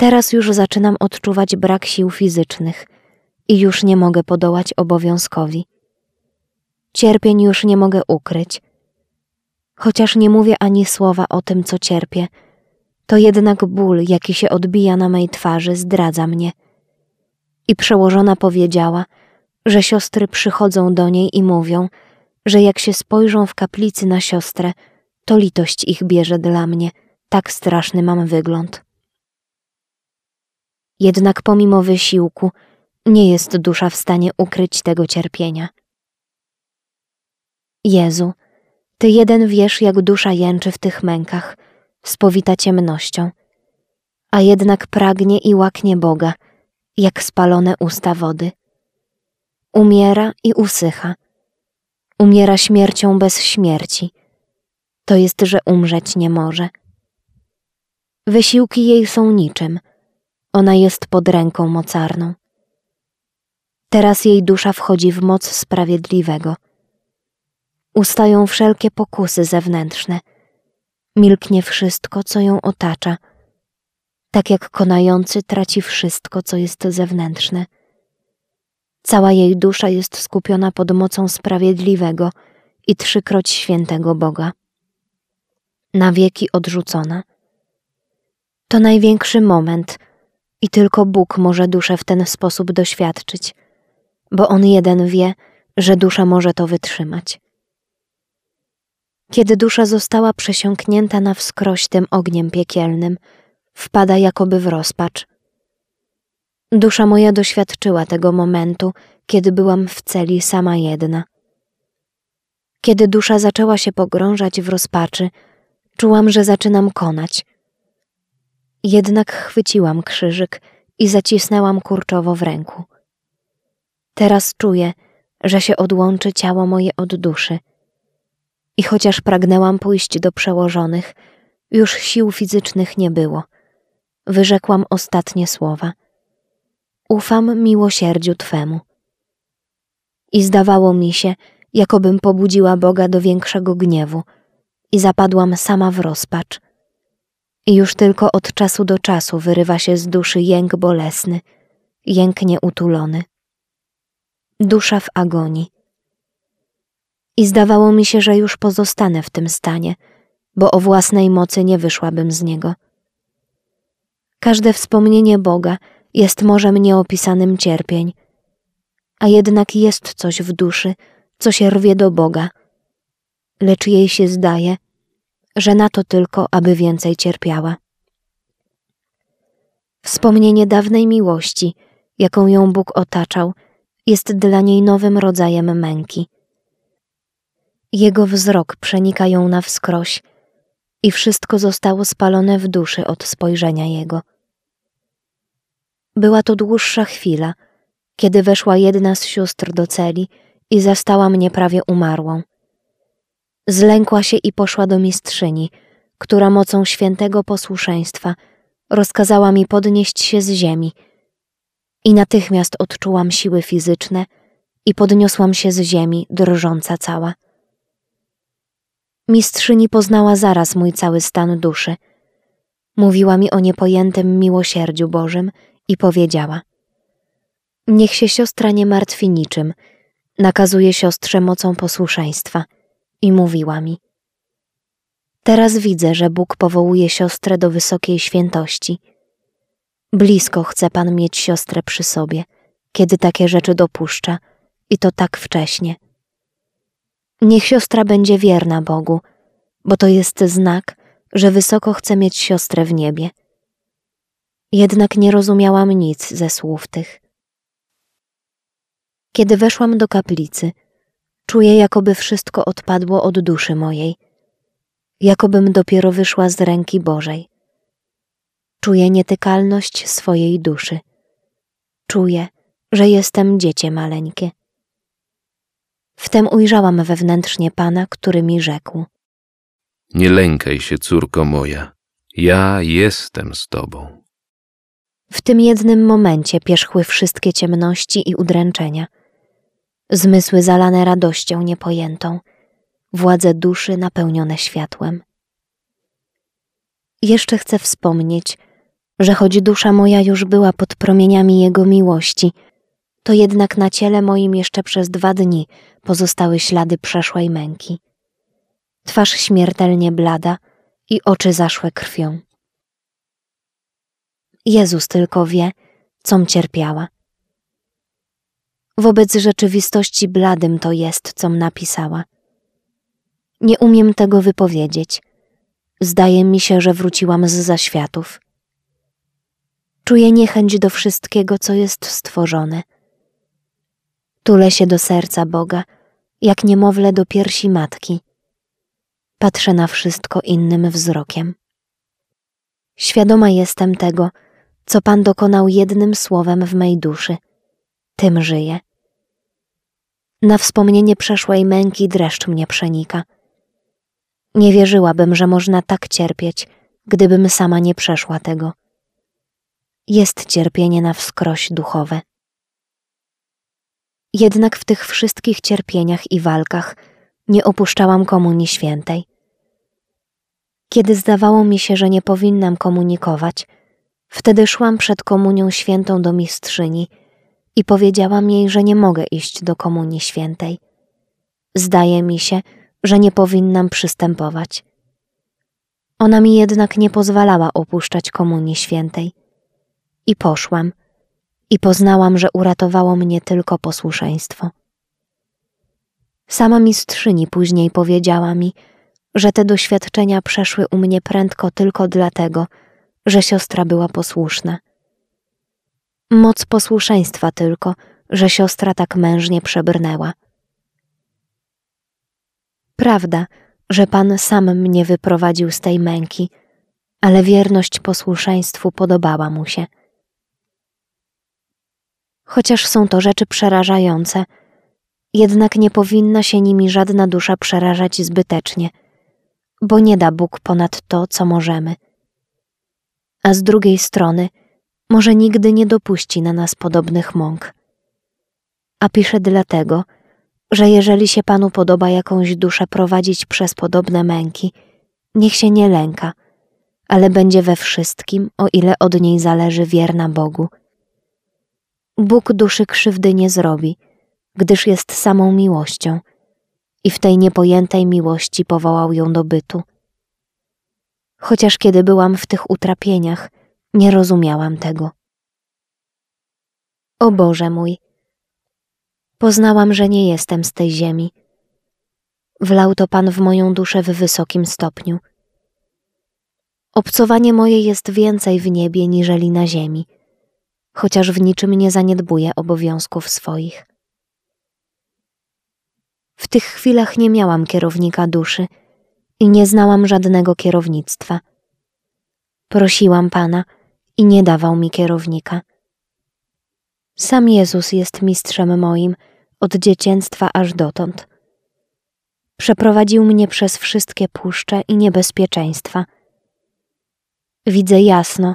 Teraz już zaczynam odczuwać brak sił fizycznych i już nie mogę podołać obowiązkowi. Cierpień już nie mogę ukryć. Chociaż nie mówię ani słowa o tym, co cierpię, to jednak ból, jaki się odbija na mej twarzy, zdradza mnie. I przełożona powiedziała, że siostry przychodzą do niej i mówią, że jak się spojrzą w kaplicy na siostrę, to litość ich bierze dla mnie, tak straszny mam wygląd. Jednak pomimo wysiłku, nie jest dusza w stanie ukryć tego cierpienia. Jezu, Ty jeden wiesz, jak dusza jęczy w tych mękach, spowita ciemnością, a jednak pragnie i łaknie Boga, jak spalone usta wody. Umiera i usycha. Umiera śmiercią bez śmierci. To jest, że umrzeć nie może. Wysiłki jej są niczym. Ona jest pod ręką mocarną. Teraz jej dusza wchodzi w moc sprawiedliwego. Ustają wszelkie pokusy zewnętrzne. Milknie wszystko, co ją otacza, tak jak konający traci wszystko, co jest zewnętrzne. Cała jej dusza jest skupiona pod mocą sprawiedliwego i trzykroć świętego Boga. Na wieki odrzucona. To największy moment i tylko Bóg może duszę w ten sposób doświadczyć, bo On jeden wie, że dusza może to wytrzymać. Kiedy dusza została przesiąknięta na wskroś tym ogniem piekielnym, wpada jakoby w rozpacz. Dusza moja doświadczyła tego momentu, kiedy byłam w celi sama jedna. Kiedy dusza zaczęła się pogrążać w rozpaczy, czułam, że zaczynam konać. Jednak chwyciłam krzyżyk i zacisnęłam kurczowo w ręku. Teraz czuję, że się odłączy ciało moje od duszy. I chociaż pragnęłam pójść do przełożonych, już sił fizycznych nie było. Wyrzekłam ostatnie słowa. Ufam miłosierdziu Twemu. I zdawało mi się, jakobym pobudziła Boga do większego gniewu i zapadłam sama w rozpacz. I już tylko od czasu do czasu wyrywa się z duszy jęk bolesny, jęk nieutulony. Dusza w agonii. I zdawało mi się, że już pozostanę w tym stanie, bo o własnej mocy nie wyszłabym z niego. Każde wspomnienie Boga jest morzem nieopisanym cierpień, a jednak jest coś w duszy, co się rwie do Boga, lecz jej się zdaje, że na to tylko, aby więcej cierpiała. Wspomnienie dawnej miłości, jaką ją Bóg otaczał, jest dla niej nowym rodzajem męki. Jego wzrok przenika ją na wskroś i wszystko zostało spalone w duszy od spojrzenia Jego. Była to dłuższa chwila, kiedy weszła jedna z sióstr do celi i zastała mnie prawie umarłą. Zlękła się i poszła do mistrzyni, która mocą świętego posłuszeństwa rozkazała mi podnieść się z ziemi i natychmiast odczułam siły fizyczne i podniosłam się z ziemi, drżąca cała. Mistrzyni poznała zaraz mój cały stan duszy. Mówiła mi o niepojętym miłosierdziu Bożym i powiedziała: Niech się siostra nie martwi niczym, nakazuje siostrze mocą posłuszeństwa. I mówiła mi: Teraz widzę, że Bóg powołuje siostrę do wysokiej świętości. Blisko chce Pan mieć siostrę przy sobie, kiedy takie rzeczy dopuszcza, i to tak wcześnie. Niech siostra będzie wierna Bogu, bo to jest znak, że wysoko chce mieć siostrę w niebie. Jednak nie rozumiałam nic ze słów tych. Kiedy weszłam do kaplicy, czuję, jakoby wszystko odpadło od duszy mojej, jakobym dopiero wyszła z ręki Bożej. Czuję nietykalność swojej duszy. Czuję, że jestem dziecię maleńkie. Wtem ujrzałam wewnętrznie Pana, który mi rzekł: Nie lękaj się, córko moja, ja jestem z tobą. W tym jednym momencie pierzchły wszystkie ciemności i udręczenia. Zmysły zalane radością niepojętą, władze duszy napełnione światłem. Jeszcze chcę wspomnieć, że choć dusza moja już była pod promieniami Jego miłości, to jednak na ciele moim jeszcze przez dwa dni pozostały ślady przeszłej męki. Twarz śmiertelnie blada i oczy zaszłe krwią. Jezus tylko wie, com cierpiała. Wobec rzeczywistości bladym to jest, com napisała. Nie umiem tego wypowiedzieć. Zdaje mi się, że wróciłam z zaświatów. Czuję niechęć do wszystkiego, co jest stworzone. Tulę się do serca Boga, jak niemowlę do piersi matki. Patrzę na wszystko innym wzrokiem. Świadoma jestem tego, co Pan dokonał jednym słowem w mej duszy. Tym żyję. Na wspomnienie przeszłej męki dreszcz mnie przenika. Nie wierzyłabym, że można tak cierpieć, gdybym sama nie przeszła tego. Jest cierpienie na wskroś duchowe. Jednak w tych wszystkich cierpieniach i walkach nie opuszczałam Komunii Świętej. Kiedy zdawało mi się, że nie powinnam komunikować, wtedy szłam przed Komunią Świętą do mistrzyni i powiedziałam jej, że nie mogę iść do Komunii Świętej. Zdaje mi się, że nie powinnam przystępować. Ona mi jednak nie pozwalała opuszczać Komunii Świętej. I poszłam, i poznałam, że uratowało mnie tylko posłuszeństwo. Sama mistrzyni później powiedziała mi, że te doświadczenia przeszły u mnie prędko tylko dlatego, że siostra była posłuszna. Moc posłuszeństwa tylko, że siostra tak mężnie przebrnęła. Prawda, że Pan sam mnie wyprowadził z tej męki, ale wierność posłuszeństwu podobała mu się. Chociaż są to rzeczy przerażające, jednak nie powinna się nimi żadna dusza przerażać zbytecznie, bo nie da Bóg ponad to, co możemy. A z drugiej strony, może nigdy nie dopuści na nas podobnych mąk. A pisze dlatego, że jeżeli się Panu podoba jakąś duszę prowadzić przez podobne męki, niech się nie lęka, ale będzie we wszystkim, o ile od niej zależy wierna Bogu. Bóg duszy krzywdy nie zrobi, gdyż jest samą miłością i w tej niepojętej miłości powołał ją do bytu. Chociaż kiedy byłam w tych utrapieniach, nie rozumiałam tego. O Boże mój, poznałam, że nie jestem z tej ziemi. Wlał to Pan w moją duszę w wysokim stopniu. Obcowanie moje jest więcej w niebie niżeli na ziemi, chociaż w niczym nie zaniedbuję obowiązków swoich. W tych chwilach nie miałam kierownika duszy i nie znałam żadnego kierownictwa. Prosiłam Pana i nie dawał mi kierownika. Sam Jezus jest mistrzem moim od dzieciństwa aż dotąd. Przeprowadził mnie przez wszystkie puszcze i niebezpieczeństwa. Widzę jasno,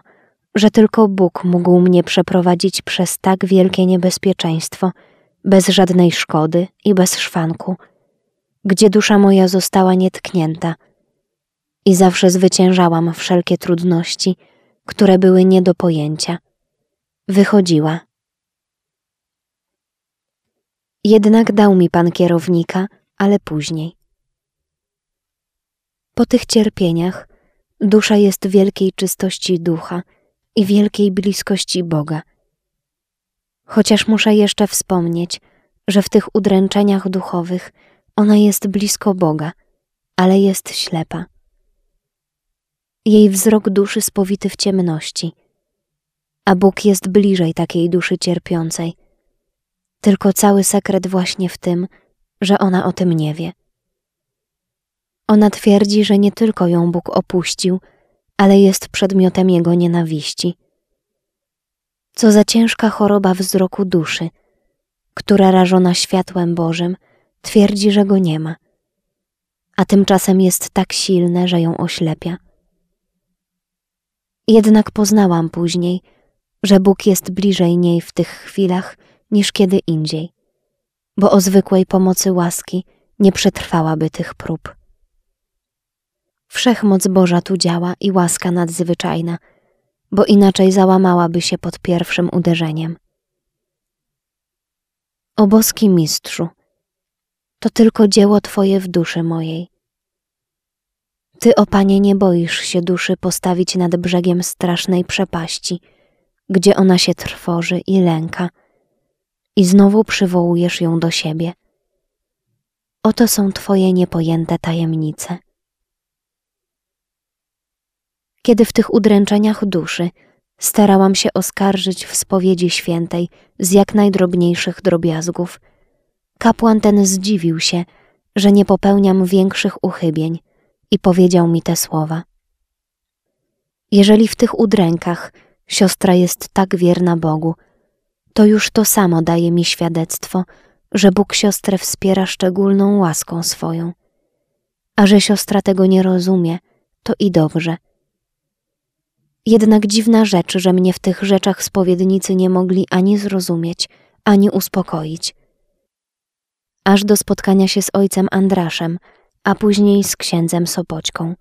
że tylko Bóg mógł mnie przeprowadzić przez tak wielkie niebezpieczeństwo, bez żadnej szkody i bez szwanku, gdzie dusza moja została nietknięta i zawsze zwyciężałam wszelkie trudności, które były nie do pojęcia. Wychodziła. Jednak dał mi pan kierownika, ale później. Po tych cierpieniach dusza jest wielkiej czystości ducha i wielkiej bliskości Boga. Chociaż muszę jeszcze wspomnieć, że w tych udręczeniach duchowych ona jest blisko Boga, ale jest ślepa. Jej wzrok duszy spowity w ciemności, a Bóg jest bliżej takiej duszy cierpiącej. Tylko cały sekret właśnie w tym, że ona o tym nie wie. Ona twierdzi, że nie tylko ją Bóg opuścił, ale jest przedmiotem jego nienawiści. Co za ciężka choroba wzroku duszy, która rażona światłem Bożym twierdzi, że go nie ma, a tymczasem jest tak silne, że ją oślepia. Jednak poznałam później, że Bóg jest bliżej niej w tych chwilach niż kiedy indziej, bo o zwykłej pomocy łaski nie przetrwałaby tych prób. Wszechmoc Boża tu działa i łaska nadzwyczajna, bo inaczej załamałaby się pod pierwszym uderzeniem. O boski mistrzu, to tylko dzieło Twoje w duszy mojej. Ty, o Panie, nie boisz się duszy postawić nad brzegiem strasznej przepaści, gdzie ona się trwoży i lęka, i znowu przywołujesz ją do siebie. Oto są Twoje niepojęte tajemnice. Kiedy w tych udręczeniach duszy starałam się oskarżyć w spowiedzi świętej z jak najdrobniejszych drobiazgów, kapłan ten zdziwił się, że nie popełniam większych uchybień i powiedział mi te słowa. Jeżeli w tych udrękach siostra jest tak wierna Bogu, to już to samo daje mi świadectwo, że Bóg siostrę wspiera szczególną łaską swoją. A że siostra tego nie rozumie, to i dobrze. Jednak dziwna rzecz, że mnie w tych rzeczach spowiednicy nie mogli ani zrozumieć, ani uspokoić. Aż do spotkania się z ojcem Andraszem, a później z księdzem Sopoćką.